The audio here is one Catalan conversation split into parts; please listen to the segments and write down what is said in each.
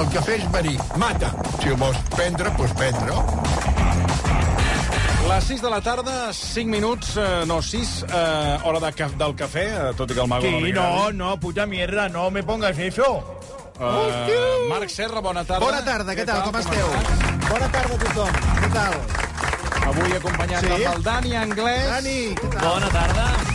El cafè és verí, mata. Si ho vols prendre, doncs prendre. Les 6 de la tarda, 5 minuts, eh, no, 6, eh, hora de ca del cafè, eh, tot i que el mago no Sí, li no, agradi. no, puta mierda, no me pongas eso. Eh, Marc Serra, bona tarda. Bona tarda, què tal, com esteu? Bona tarda a tothom, què tal? Avui acompanyat Sí? amb el Dani Anglès. Dani, què tal? Bona tarda.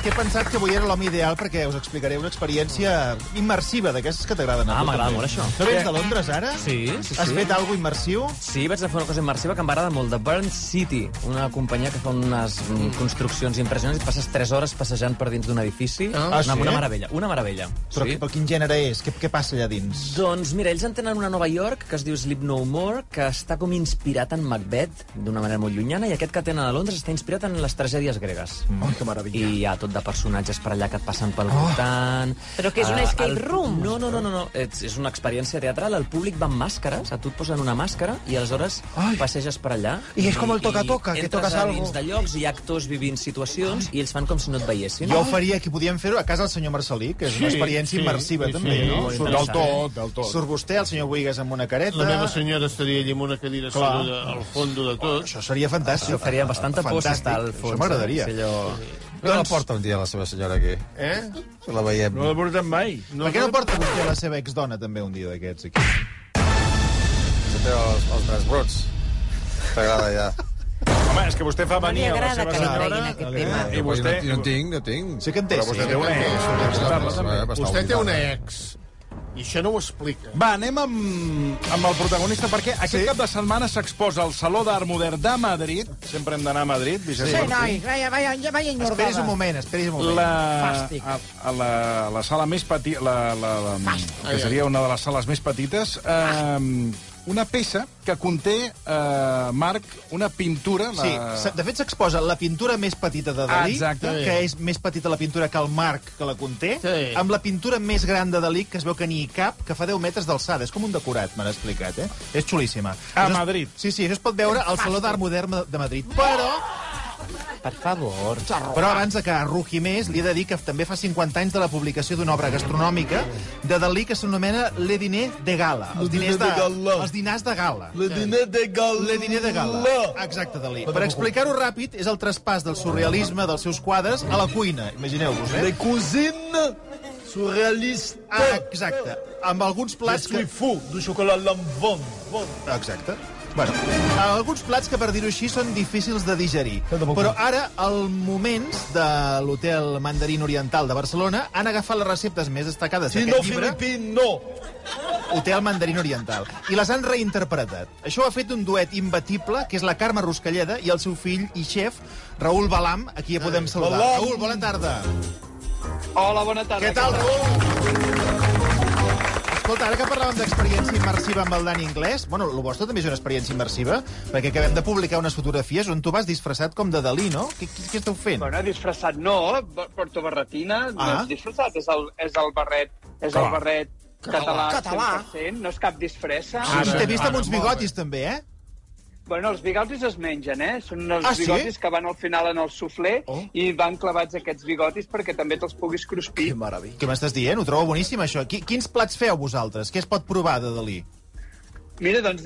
És que he pensat que avui era l'home ideal perquè us explicaré una experiència immersiva d'aquestes que t'agraden a Ah, tu, m'agrada també. molt, això. No vens de Londres, ara? Sí, sí, Has sí. fet alguna immersiu? Sí, vaig fer una cosa immersiva que em va agradar molt, de Burn City, una companyia que fa unes mm, construccions impressionants i passes 3 hores passejant per dins d'un edifici. Ah, una, sí? una meravella, una meravella. Però, sí. però quin gènere és? Què, què passa allà dins? Doncs mira, ells en tenen una a Nova York que es diu Sleep No More, que està com inspirat en Macbeth, d'una manera molt llunyana, i aquest que tenen a Londres està inspirat en les tragèdies gregues. Oh, que meravella. I hi ha tot de personatges per allà que et passen pel voltant. Però que és un escape el- room? No, no, no, no, no. És, és una experiència teatral. El públic va amb màscares, a tu et posen una màscara i aleshores Ai. passeges per allà. I és com el toca-toca, que toques a algo. dins de llocs, hi ha actors vivint situacions i ells fan com si no et veiessin. Jo ho faria, que podíem fer-ho a casa del senyor Marcelí, que és una Sí, experiència sí, immersiva, sí, també, sí, no? Surt, Del tot, del tot. surt vostè, el senyor Buigas, amb una careta... La meva senyora estaria allà amb una cadira Clar. al fons de tot. Això seria fantàstic. Això faria bastanta por si Fantàstic. està al fons. Això m'agradaria. eh? Sí, allò... No la porta un dia la seva senyora aquí. Eh? Se la veiem. No l'he portat mai. No, Per què no porta vostè la seva exdona també un dia d'aquests aquí? Se té els, els braç bruts. T'agrada ja. Home, és que vostè fa No venir a la seva senyora... treguin aquest tema. I vostè... No, no tinc, no tinc. Sí que en té, Però vostè sí. té una ex. Vostè té una ex. I això no ho explica. Va, anem amb, amb el protagonista, perquè aquest Sí. cap de setmana s'exposa al Saló d'Art Modern de Madrid. Sempre hem d'anar a Madrid, Vicenç. Sí, noi, vaya, vaya, ja vaya Esperis un engordada. moment, esperis un moment. La, Fàstic. a, a la, la sala més petita, la, la, la, que seria una de les sales més petites, eh, una peça que conté, eh, Marc, una pintura... La... Sí, de fet s'exposa la pintura més petita de Dalí, Exacte. que és més petita la pintura que el marc que la conté, Sí. amb la pintura més gran de Dalí, que es veu que n'hi hi cap, que fa 10 metres d'alçada. És com un decorat, m'han explicat, eh? És xulíssima. A Això es- Madrid. Sí, sí, això es pot veure al Saló d'Art Modern de Madrid. Però, Per favor. però abans de que arruqui més, li he de dir que també fa 50 anys de la publicació d'una obra gastronòmica de Dalí que s'anomena Le Diner de Gala. Els diners de, els dinars de gala. Le diner de gala. Le diner de gala. Exacte, Dalí. Per explicar-ho ràpid, és el traspàs del surrealisme dels seus quadres a la cuina. Imagineu-vos, eh? Le cuisine surrealiste. Ah, exacte. Amb alguns plats que... fou du chocolat lambon. Exacte. Bueno, alguns plats que, per dir-ho així, són difícils de digerir. Però ara, al Moments de l'Hotel Mandarín Oriental de Barcelona han agafat les receptes més destacades d'aquest llibre. no. Hotel Mandarín Oriental, i les han reinterpretat. Això ho ha fet un duet imbatible, que és la Carme Ruscalleda i el seu fill i xef, Raül Balam, a qui ja podem saludar. Balam! Raül, bona tarda. Hola, bona tarda. Què tal, Raül? Escolta, ara que parlàvem d'experiència immersiva amb el Dani Anglès, bueno, el vostre també és una experiència immersiva, perquè acabem de publicar unes fotografies on tu vas disfressat com de Dalí, no? Què, què, què esteu fent? Bueno, disfressat no, porto barretina, no Ah. és disfressat, és el, és el barret, és el barret català, Català. 100%, no és cap disfressa. Sí, sí, T'he vist amb uns bigotis, també, eh? Bueno, els bigotis es mengen, eh? Són els Ah, sí? bigotis que van al final en el suflé Oh. i van clavats aquests bigotis perquè també te'ls puguis cruspir. meravella. Què m'estàs dient? Ho trobo boníssim, això. Qui, quins plats feu vosaltres? Què es pot provar de Dalí? Mira, doncs,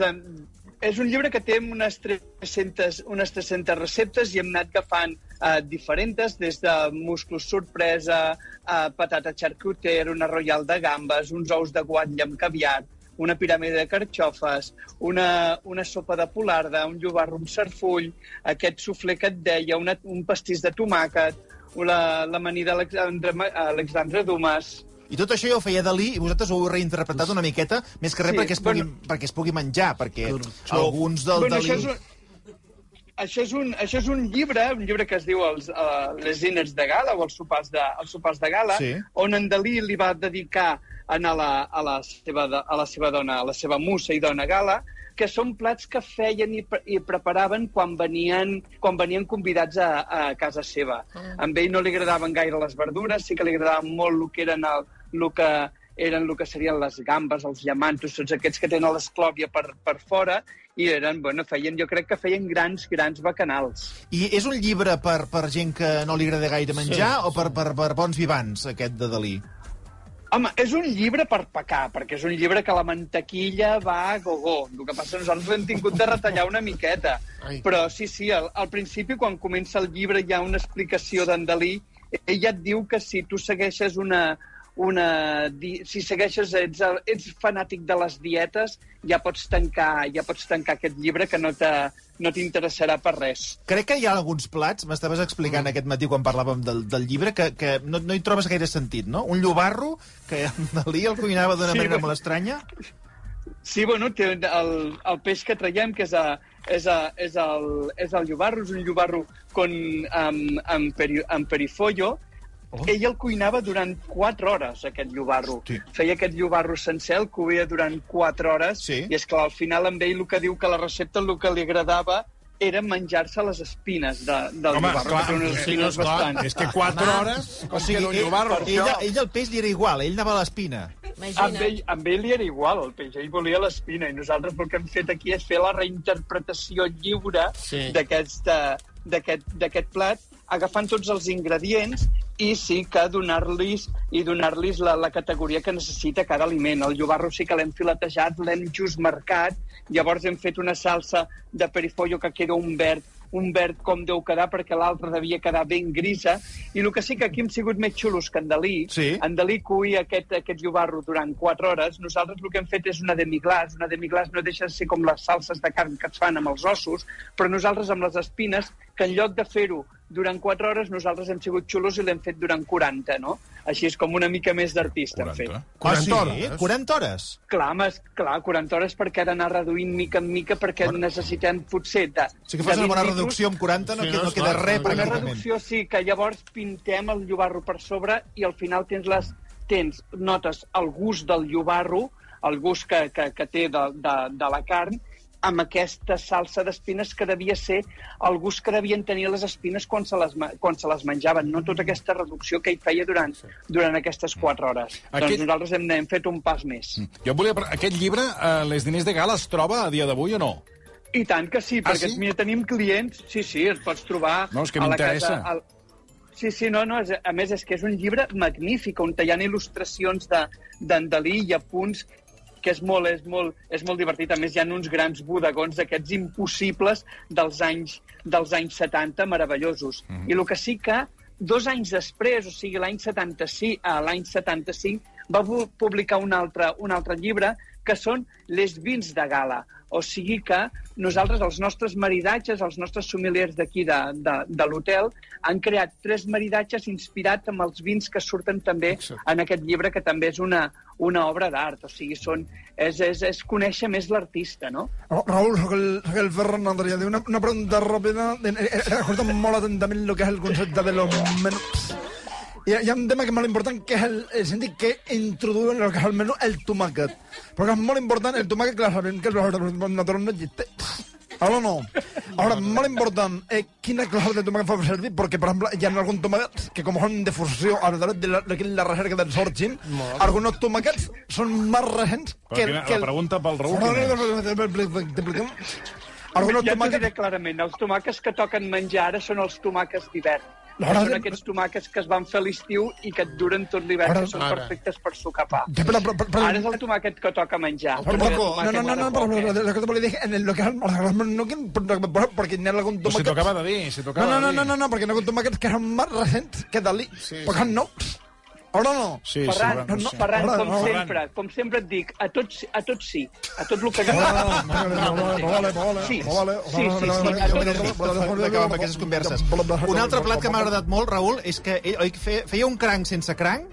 és un llibre que té unes 300, unes 300 receptes i hem anat agafant eh, diferents, des de musclos sorpresa, eh, patata charcuter, una royal de gambes, uns ous de guatlla amb caviar, una piràmide de carxofes, una, una sopa de polarda, un llobarro amb sarfull, aquest suflé que et deia, una, un pastís de tomàquet, la, l'amanida Alexandre, Alexandre Dumas, I tot això ja ho feia Dalí i vosaltres ho heu reinterpretat una miqueta, més que res Sí, perquè, es pugui, bueno. perquè es pugui menjar, perquè alguns del bueno, Dalí... això és, un, això, és un, això és un llibre, un llibre que es diu els, uh, Les diners de gala, o els sopars de, els sopars de gala, Sí. on en Dalí li va dedicar a, la, a, la seva, a la seva dona, a la seva musa i dona gala, que són plats que feien i, pre i preparaven quan venien, quan venien convidats a, a casa seva. Ah. A ell no li agradaven gaire les verdures, sí que li agradaven molt el que eren el, el que eren el que serien les gambes, els llamantos, tots aquests que tenen l'esclòvia per, per fora, i eren, bueno, feien, jo crec que feien grans, grans bacanals. I és un llibre per, per gent que no li agrada gaire menjar sí, o per, per, per bons vivants, aquest de Dalí? Home, és un llibre per pecar, perquè és un llibre que la mantequilla va a gogó. El que passa és que nosaltres l'hem tingut de retallar una miqueta. Ai. Però sí, sí, al, al principi, quan comença el llibre, hi ha una explicació d'en Dalí. Ella et diu que si tu segueixes una... una di- si segueixes, ets, ets fanàtic de les dietes, ja pots tancar, ja pots tancar aquest llibre que no te- no t'interessarà per res. Crec que hi ha alguns plats, m'estaves explicant mm. aquest matí quan parlàvem del, del llibre, que, que no, no hi trobes gaire sentit, no? Un llobarro, que Dalí el cuinava d'una Sí, manera però- molt estranya. Sí, bueno, té el, el peix que traiem, que és, a, és, a, és, el, és el llobarro, és un llobarro con, amb, amb, peri, amb perifollo. Oh. Ell el cuinava durant 4 hores, aquest llobarro. Sí. Feia aquest llobarro sencer, el coïa durant 4 hores, Sí. i és clar, al final amb ell el que diu que la recepta el que li agradava era menjar-se les espines de, del Home, llobarro, clar, que unes sí, espines clar, bastant. És que 4 hores, o sigui, queda un ell, llobarro. ella, ell el peix li era igual, ell anava a l'espina. Amb ell, amb ell li era igual, el peix. Ell volia l'espina. I nosaltres el que hem fet aquí és fer la reinterpretació lliure Sí. d'aquest plat, agafant tots els ingredients i sí que donar-los i donar-los la, la categoria que necessita cada aliment. El llobarro sí que l'hem filetejat, l'hem just marcat, llavors hem fet una salsa de perifollo que queda un verd un verd com deu quedar perquè l'altre devia quedar ben grisa i el que sí que aquí hem sigut més xulos que en Dalí Sí. en Dalí cuia aquest, aquest llobarro durant 4 hores. Nosaltres el que hem fet és una demi-glaç. Una demi-glaç no deixa de ser com les salses de carn que es fan amb els ossos, però nosaltres amb les espines, que en lloc de fer-ho durant 4 hores, nosaltres hem sigut xulos i l'hem fet durant 40, no? Així és com una mica més d'artista hem fet. 40. Ah, sí? 40 hores? 40 hores? Clar, és- clar, 40 hores perquè ha d'anar reduint mica en mica perquè bueno. necessitem potser de... Si que fas una bona 20 litres, reducció amb 40 no, Sí, queda, no, no queda esclar, res no, una reducció sí, que llavors pintem el llobarro per sobre i al final tens les tens, notes el gust del llobarro, el gust que, que, que té de, de, de la carn, amb aquesta salsa d'espines que devia ser el gust que devien tenir les espines quan se les, quan se les menjaven, no tota aquesta reducció que hi feia durant, durant aquestes 4 hores. Aquest- Doncs nosaltres hem, hem fet un pas més. Jo et volia... Aquest llibre, eh, Les diners de gala, es troba a dia d'avui o no? I tant que sí, Ah, perquè sí? mira, tenim clients, sí, sí, els pots trobar No, és que m'interessa. Al... Sí, sí, no, no, és, a més és que és un llibre magnífic, on hi ha il·lustracions de- d'en Dalí i apunts que és molt, és molt, és molt divertit. A més, hi ha uns grans bodegons d'aquests impossibles dels anys, dels anys 70, meravellosos. Mhm. I el que sí que, dos anys després, o sigui, l'any 75, a l'any 75, va pu- publicar un altre, un altre llibre que són les vins de gala. O sigui que nosaltres, els nostres maridatges, els nostres sommeliers d'aquí de, de, de l'hotel, han creat tres maridatges inspirats amb els vins que surten també en aquest llibre, que també és una, una obra d'art. O sigui, són, és, és, és conèixer més l'artista, no? Ra- Raúl, soc el, soc el Ferran Andrea. Una, una pregunta ràpida. Eh, eh, He escoltat molt atentament el que és el concepte de los menús. Hi ha, hi ha un tema que és molt important, que és el, el sentit que introduïen el que és el menú, el tomàquet. Perquè és molt important, el tomàquet, clar, sabem que el natural no existe. Ahora no. Ahora, molt important, eh, quina clase de tomàquet fa servir? Perquè, per exemple, hi ha algun tomàquet que, com són de fusió a través de la, de la recerca del Sorgin, alguns tomàquets són més recents Però que, quina, que la pregunta pel Raül? Algunos ja t'ho diré tomàquets... clarament. Els tomàquets que toquen menjar ara són els tomàquets d'hivern. Que Ara- són aquests tomàquets que es van fer a l'estiu i que et duren tot l'hivern, que són Ara. perfectes per sucapar. Ja, però, però, però, Ara és el tomàquet que toca menjar. Pero, El Paco, no, no, no, no, pero, lo que te dije, en el, lo que es el no, que- porque en algún Pues si tomàquet... tocava de dir, si No, no, no, no, no, no, perquè no algun tomàquet que són més recents que Dalí. Perquè no. Ara no. Sí, Ferran, sí, no, sí. Ferran, com no, Ferran. sempre, com sempre et dic, a tot, sí- a tot sí, a tot el que... No, no, no, no, Sí, vale, sí, sí, sí, amb aquestes converses. Un altre plat que m'ha agradat molt, Raül, és que ell oi, feia, feia un cranc sense cranc.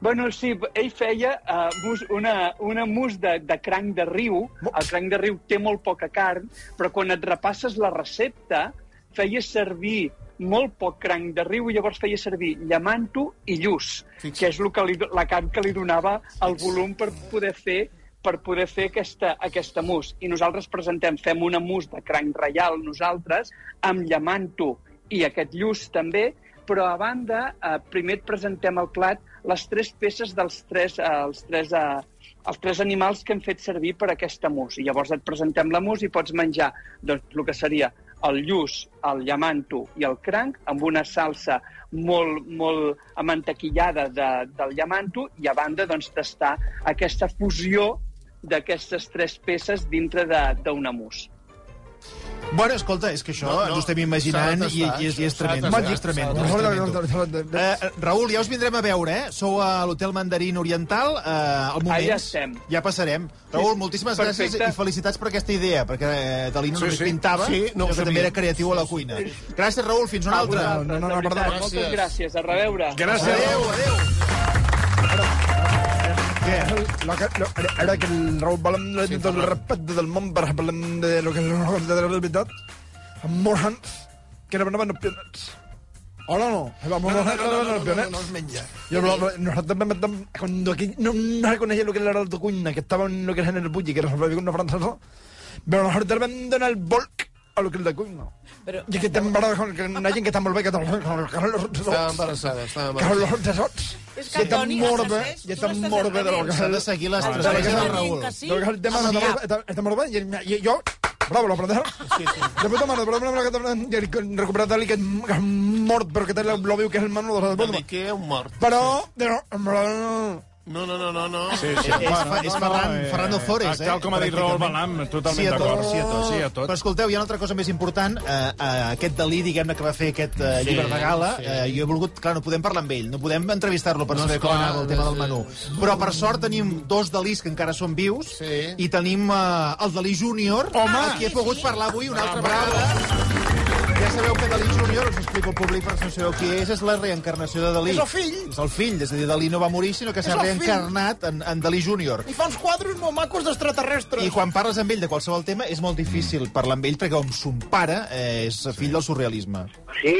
Bueno, sí, ell feia uh, mus, una, una mus de, de cranc de riu. El cranc de riu té molt poca carn, però quan et repasses la recepta, feia servir molt poc cranc de riu i llavors feia servir llamanto i lluç, que és el que li, la carn que li donava el volum per poder fer per poder fer aquesta, aquesta mus. I nosaltres presentem, fem una mus de cranc reial nosaltres, amb llamanto i aquest lluç també, però a banda, eh, primer et presentem al plat les tres peces dels tres, eh, els, tres, eh, els tres animals que hem fet servir per aquesta mus. I llavors et presentem la mus i pots menjar doncs, el que seria el lluç, el llamanto i el cranc amb una salsa molt, molt amantequillada de, del llamanto i a banda doncs, tastar aquesta fusió d'aquestes tres peces dintre d'una mousse. Bueno, escolta, és que això No, no, ens ho estem imaginant i, i, és, i és tremendo. I és tremendo. Eh, Raül, ja us vindrem a veure, eh? Sou a l'Hotel Mandarín Oriental, eh, al moment. Allà estem. Ja passarem. Raül, moltíssimes Perfecte. gràcies i felicitats per aquesta idea, perquè eh, Dalí no Sí, només sí. pintava, Sí, no que també era creatiu a la cuina. Gràcies, Raül, fins una altra. Vosaltres, no, no, no, perdó. Moltes Gràcies. A reveure. Gràcies. Adéu, adéu. Què? El del respecte del món, per parlem de lo que era els pioners. Hola, no. No, no, no, no, no, no, no, no es menja. Lo- nosotros me- me- cuando aquí no, no conocía lo que era el alto cuina, que estaba en lo que es en el Bulli, que era una francesa, pero nosotros venden el volc lo que es de cuina. Però- I que estem ha gent que està molt bé, que Estava embarassada, Carlos embarassada. És que, està molt bé, i està molt bé de lo que és S'ha el- de seguir les de és el Raúl. Raül. De és el tema està molt bé, està- està i, jo, bravo, l'aprendeu? Sí, sí. De puta mare, però una que que recuperat d'ell que és que és mort, però que té lo viu que és el Manu de la dir que un mort. Però, No, no, no, no, no. Sí, sí. És, Fa- és Ferran, Fernando Fores, eh? Tal com ha dit Raül. Balam, totalment Sí d'acord. sí a tot. Sí a tot. Però escolteu, hi ha una altra cosa més important. Eh, eh, aquest Dalí, diguem-ne, que va fer aquest eh, Sí, llibre de gala, sí. eh, jo he volgut... Clar, no podem parlar amb ell, no podem entrevistar-lo per No, saber com anava el tema no, del menú. Però, per sort, tenim dos Dalís que encara són vius Sí. i tenim eh, el Dalí Júnior, Home! amb qui he pogut parlar avui una altra vegada. Ja sabeu que Dalí Júnior, us explico al públic per si no sabeu qui és, és la reencarnació de Dalí. És el fill. És el fill, és a dir, Dalí no va morir, sinó que s'ha reencarnat en, en Dalí Júnior. I fa uns quadres molt macos d'extraterrestres. I quan parles amb ell de qualsevol tema és molt difícil parlar amb ell perquè com son pare eh, és fill del surrealisme. Sí?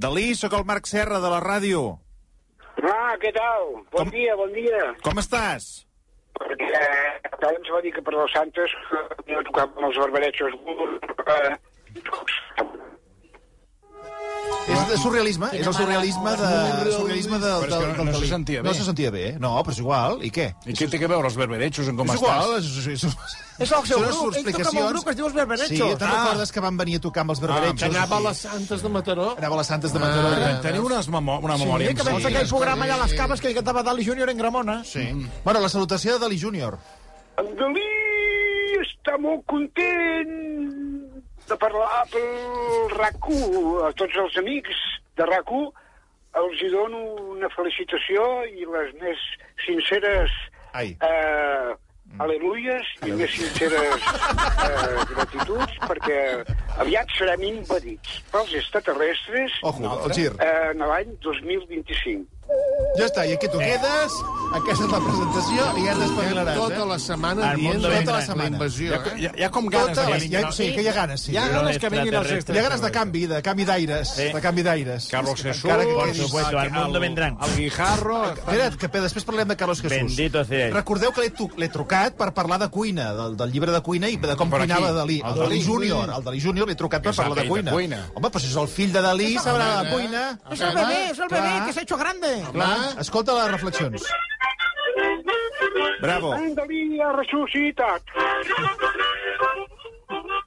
Dalí, sóc el Marc Serra de la ràdio. Ah, què tal? Bon Com- dia, bon dia. Com estàs? Perquè eh, tal ens va dir que per les Santes eh, no tocaven els barbaretxos. Eh, És de surrealisme, és el surrealisme de, surrealisme de, és que del, no- del no se sentia bé. No se sentia bé. No, però és igual. I què? I què té que veure els berberechos en com és estàs? igual. És, és, és, És el seu grup, ell toca amb un grup que es diu Els Berberechos. Sí, te'n Ah. recordes que van venir a tocar amb els Que berberechos? anava a les Santes de Mataró. Anava a les Santes de Mataró. Ah, Teniu unes memo una memòria. Sí, que vam fer aquell programa allà a les caves que cantava Dali Júnior en Gramona. Sí. Bueno, la salutació de Dalí Júnior. en Dalí està molt content de parlar pel RAC1. A tots els amics de RAC1 els hi dono una felicitació i les més sinceres Ai. eh, aleluies i més sinceres eh, gratituds perquè aviat serem invadits pels extraterrestres Ojo, el gir. eh, en l'any 2025. Ja està, i aquí t'ho quedes. Aquesta és la presentació i ja t'espavilaràs, Tota eh? la setmana El dient mundo la, la setmana. invasió, Hi ha, eh? hi ha, hi ha com ganes Tota de la, que vinguin... ja, sí, que hi ha ganes, sí. Hi ha ganes que vinguin els Hi ha extraterrestres. ganes de canvi, de canvi d'aires. Sí. De canvi d'aires. Carlos Jesús... Encara que Por quedi- supuesto, al mundo vendrán. El Guijarro... Espera't, que després parlem de Carlos Jesús. Bendito sea. Recordeu que l'he tu- l'he trucat per parlar de cuina, del, del llibre de cuina i de com cuinava aquí. Dalí. El El Dalí Dalí. Júnior. El Dalí Júnior l'he trucat per parlar de cuina. de cuina. Home, però si és el fill de Dalí, sabrà de cuina. Es el bebé, es el bebé Clar. que se ha hecho grande. Clar, escolta les reflexions. Bravo. En Dalí ha ressuscitat.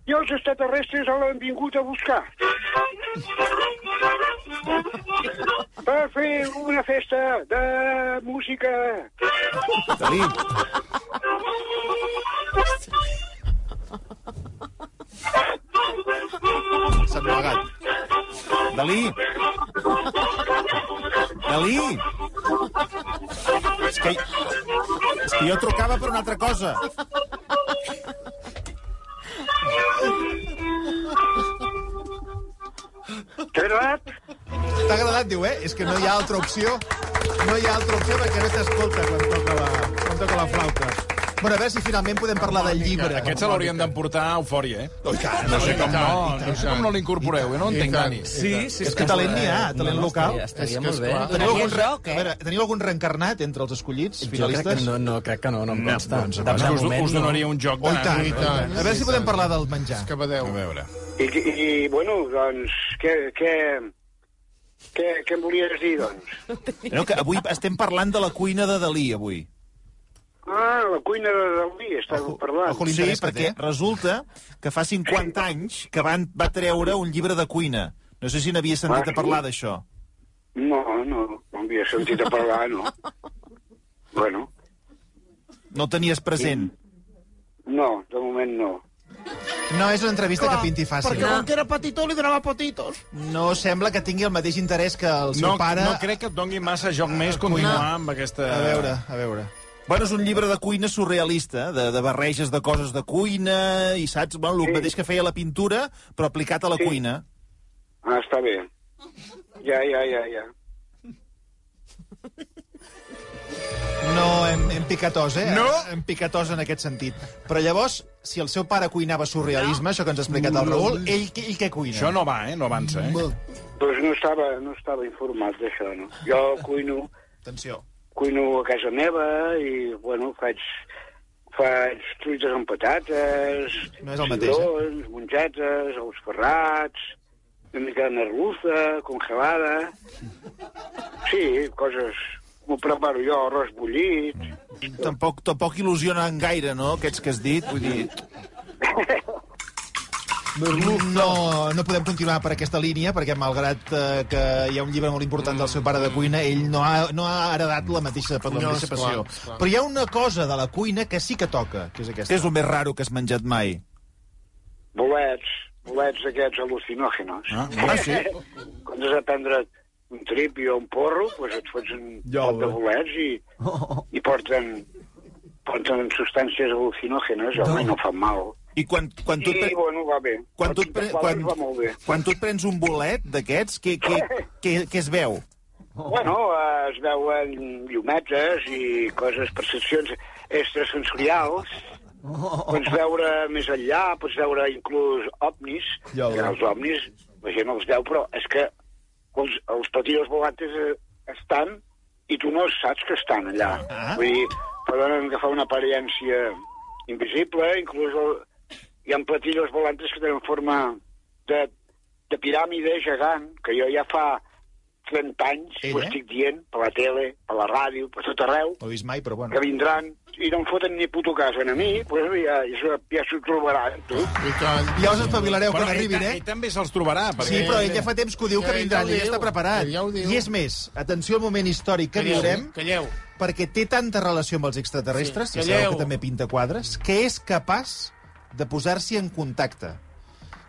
I els extraterrestres l'han vingut a buscar. Per fer una festa de música. Dalí. Amagat. Dalí. Dalí. És que, és que jo trucava per una altra cosa. T'ha agradat? T'ha agradat, diu, eh? És que no hi ha altra opció. No hi ha altra opció perquè no t'escolta quan toca la, quan toca la flauta. Bueno, a veure si finalment podem parlar del llibre. Aquest se l'haurien d'emportar a Eufòria, eh? Oh, i tant, No sé com no, no sé com no l'incorporeu, eh? No entenc. Dani. Sí, sí. És que talent n'hi ha, talent local. Estaria, molt bé. Teniu algun, rock, eh? a veure, teniu algun reencarnat entre els escollits, Jo crec que finalistes? no, no, crec que no, no em consta. doncs, de, És de que us, us donaria un joc Oh, i tant. A veure si podem parlar del menjar. Que badeu. A veure. I, i, i bueno, doncs, què, què, què, què em volies dir, doncs? No, que avui estem parlant de la cuina de Dalí, avui. Ah, la cuina de Dalí, estàveu parlant. Ojo Sí, perquè té. resulta que fa 50 anys que van, va treure un llibre de cuina. No sé si n'havia sentit Ah, a parlar sí? d'això. No, no, no havia sentit a parlar, no. Bueno, No tenies present. no, de moment no. No és una entrevista que pinti fàcil. Perquè com que era petitó li donava potitos. No sembla que tingui el mateix interès que el seu No, pare... no crec que et doni massa joc més continuar amb aquesta... A veure, a veure. Bueno, és un llibre de cuina surrealista, de, de barreges de coses de cuina, i saps? Bueno, el Sí. mateix que feia la pintura, però aplicat a la Sí. cuina. Ah, està bé. Ja, ja, ja, ja. No hem, hem picatós, eh? No. Hem picatós en aquest sentit. Però llavors, si el seu pare cuinava surrealisme, això que ens ha explicat el Raül, ell, ell què cuina? Això no va, eh? No avança, eh? Doncs no estava, no estava informat d'això, no. Jo cuino, Atenció. Cuino a casa meva i, bueno, faig, faig truites amb patates, No és el mateix, eh? mongetes, ous ferrats, una mica de merluza, congelada... Sí, coses... M'ho preparo jo, arròs bullit... Tampoc, tampoc il·lusionen gaire, no?, aquests que has dit. Vull dir, No, no podem continuar per aquesta línia, perquè malgrat eh, que hi ha un llibre molt important del seu pare de cuina, ell no ha, no ha heredat la mateixa, la No, mateixa passió. esclar. Però hi ha una cosa de la cuina que sí que toca, que és aquesta. què és el més raro que has menjat mai? bolets, bolets aquests al·lucinògenos. Ah, ah, sí? Quan has de prendre un tripi o un porro, doncs et fots un Ja, pot de bolets i, i porten, porten substàncies al·lucinògenes, home, i no fan mal. I quan, quan tu... pre- bueno, va bé. Quan tu, pre... quan, va molt bé. quan tu et prens un bolet d'aquests, què, què, què, què es veu? Bueno, eh, es veuen llumetes i coses, percepcions extrasensorials. Pots veure més enllà, pots veure inclús ovnis. Ja que els ovnis la gent els veu, però és que els, els platillos volantes eh, estan i tu no saps que estan allà. Ah. Vull dir, poden agafar una apariència invisible, inclús el, hi ha platillos volantes que tenen forma de, de piràmide gegant, que jo ja fa 30 anys Ell, ho eh? estic dient, per la tele, per la ràdio, per tot arreu, No vist mai, però bueno. que vindran i no em foten ni puto cas a mi, pues ja, ja, ja s'ho trobaran, tu. I tant. Ja us espavilareu quan ell, arribin, eh? ell també se'ls trobarà. Sí, Perquè... però ell ja fa temps que ho diu que ja vindran, ja diu, està preparat. ja. I és més, atenció al moment històric que Calleu, viurem, Calleu. perquè té tanta relació amb els extraterrestres, Sí, ja sabeu que també pinta quadres, que és capaç de posar-s'hi en contacte.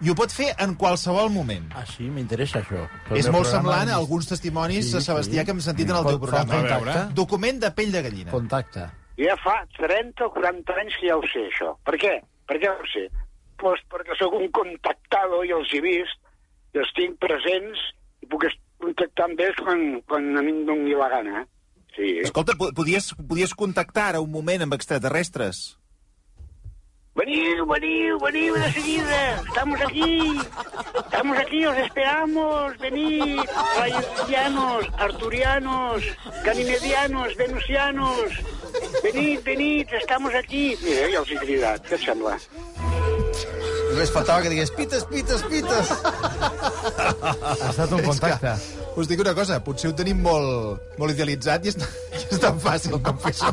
I ho pot fer en qualsevol moment. Ah, sí, m'interessa això. Però És molt semblant a alguns testimonis, Sí, sí, Sebastià, sí. que hem sentit en el teu programa. contacte. Document de pell de gallina. Contacte. Ja fa 30 o 40 anys que ja ho sé, això. Per què? Per què ho sé? Pues perquè sóc un contactado i els he vist, i els tinc presents, i puc contactar amb ells quan, quan a mi em doni la gana. Sí. Escolta, po- podies, podies contactar ara un moment amb extraterrestres? Veniu, veniu, veniu de seguida. Estamos aquí. Estamos aquí, os esperamos. Venid. Rayetianos, arturianos, ganimedianos, venusianos. Venid, venid, estamos aquí. Mira, ja els he cridat. Què et sembla? Només faltava que digués pites, pites, pites. Ha estat un contacte. Us dic una cosa, potser ho tenim molt, molt idealitzat i és, i és tan fàcil com fer això.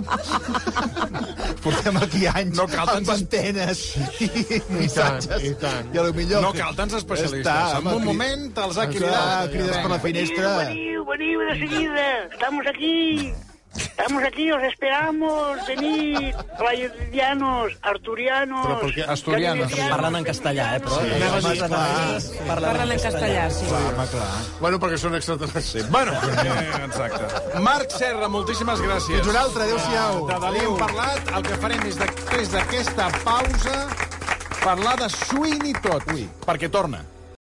Portem aquí anys No cal amb antenes i, missatges. i tant. I a lo millor... No cal tants especialistes. Està, en un moment te'ls ha cridat. crides per la finestra. Veniu, veniu de seguida. Estamos aquí. Estamos aquí, os esperamos. Venid. Rayetianos, arturianos. Però per què? Asturianos. Parlen en castellà, eh, però... venusianos. Anava a dir, Els extraterrestres Parlen en castellà, sí. Home, clar. Bueno, perquè són extraterrestres. Bueno, eh, exacte. Marc Serra, moltíssimes gràcies. Fins una altra, adéu-siau. De Dalí hem parlat, el que farem és després d'aquesta pausa parlar de Sweeney Todd, Ui. perquè torna.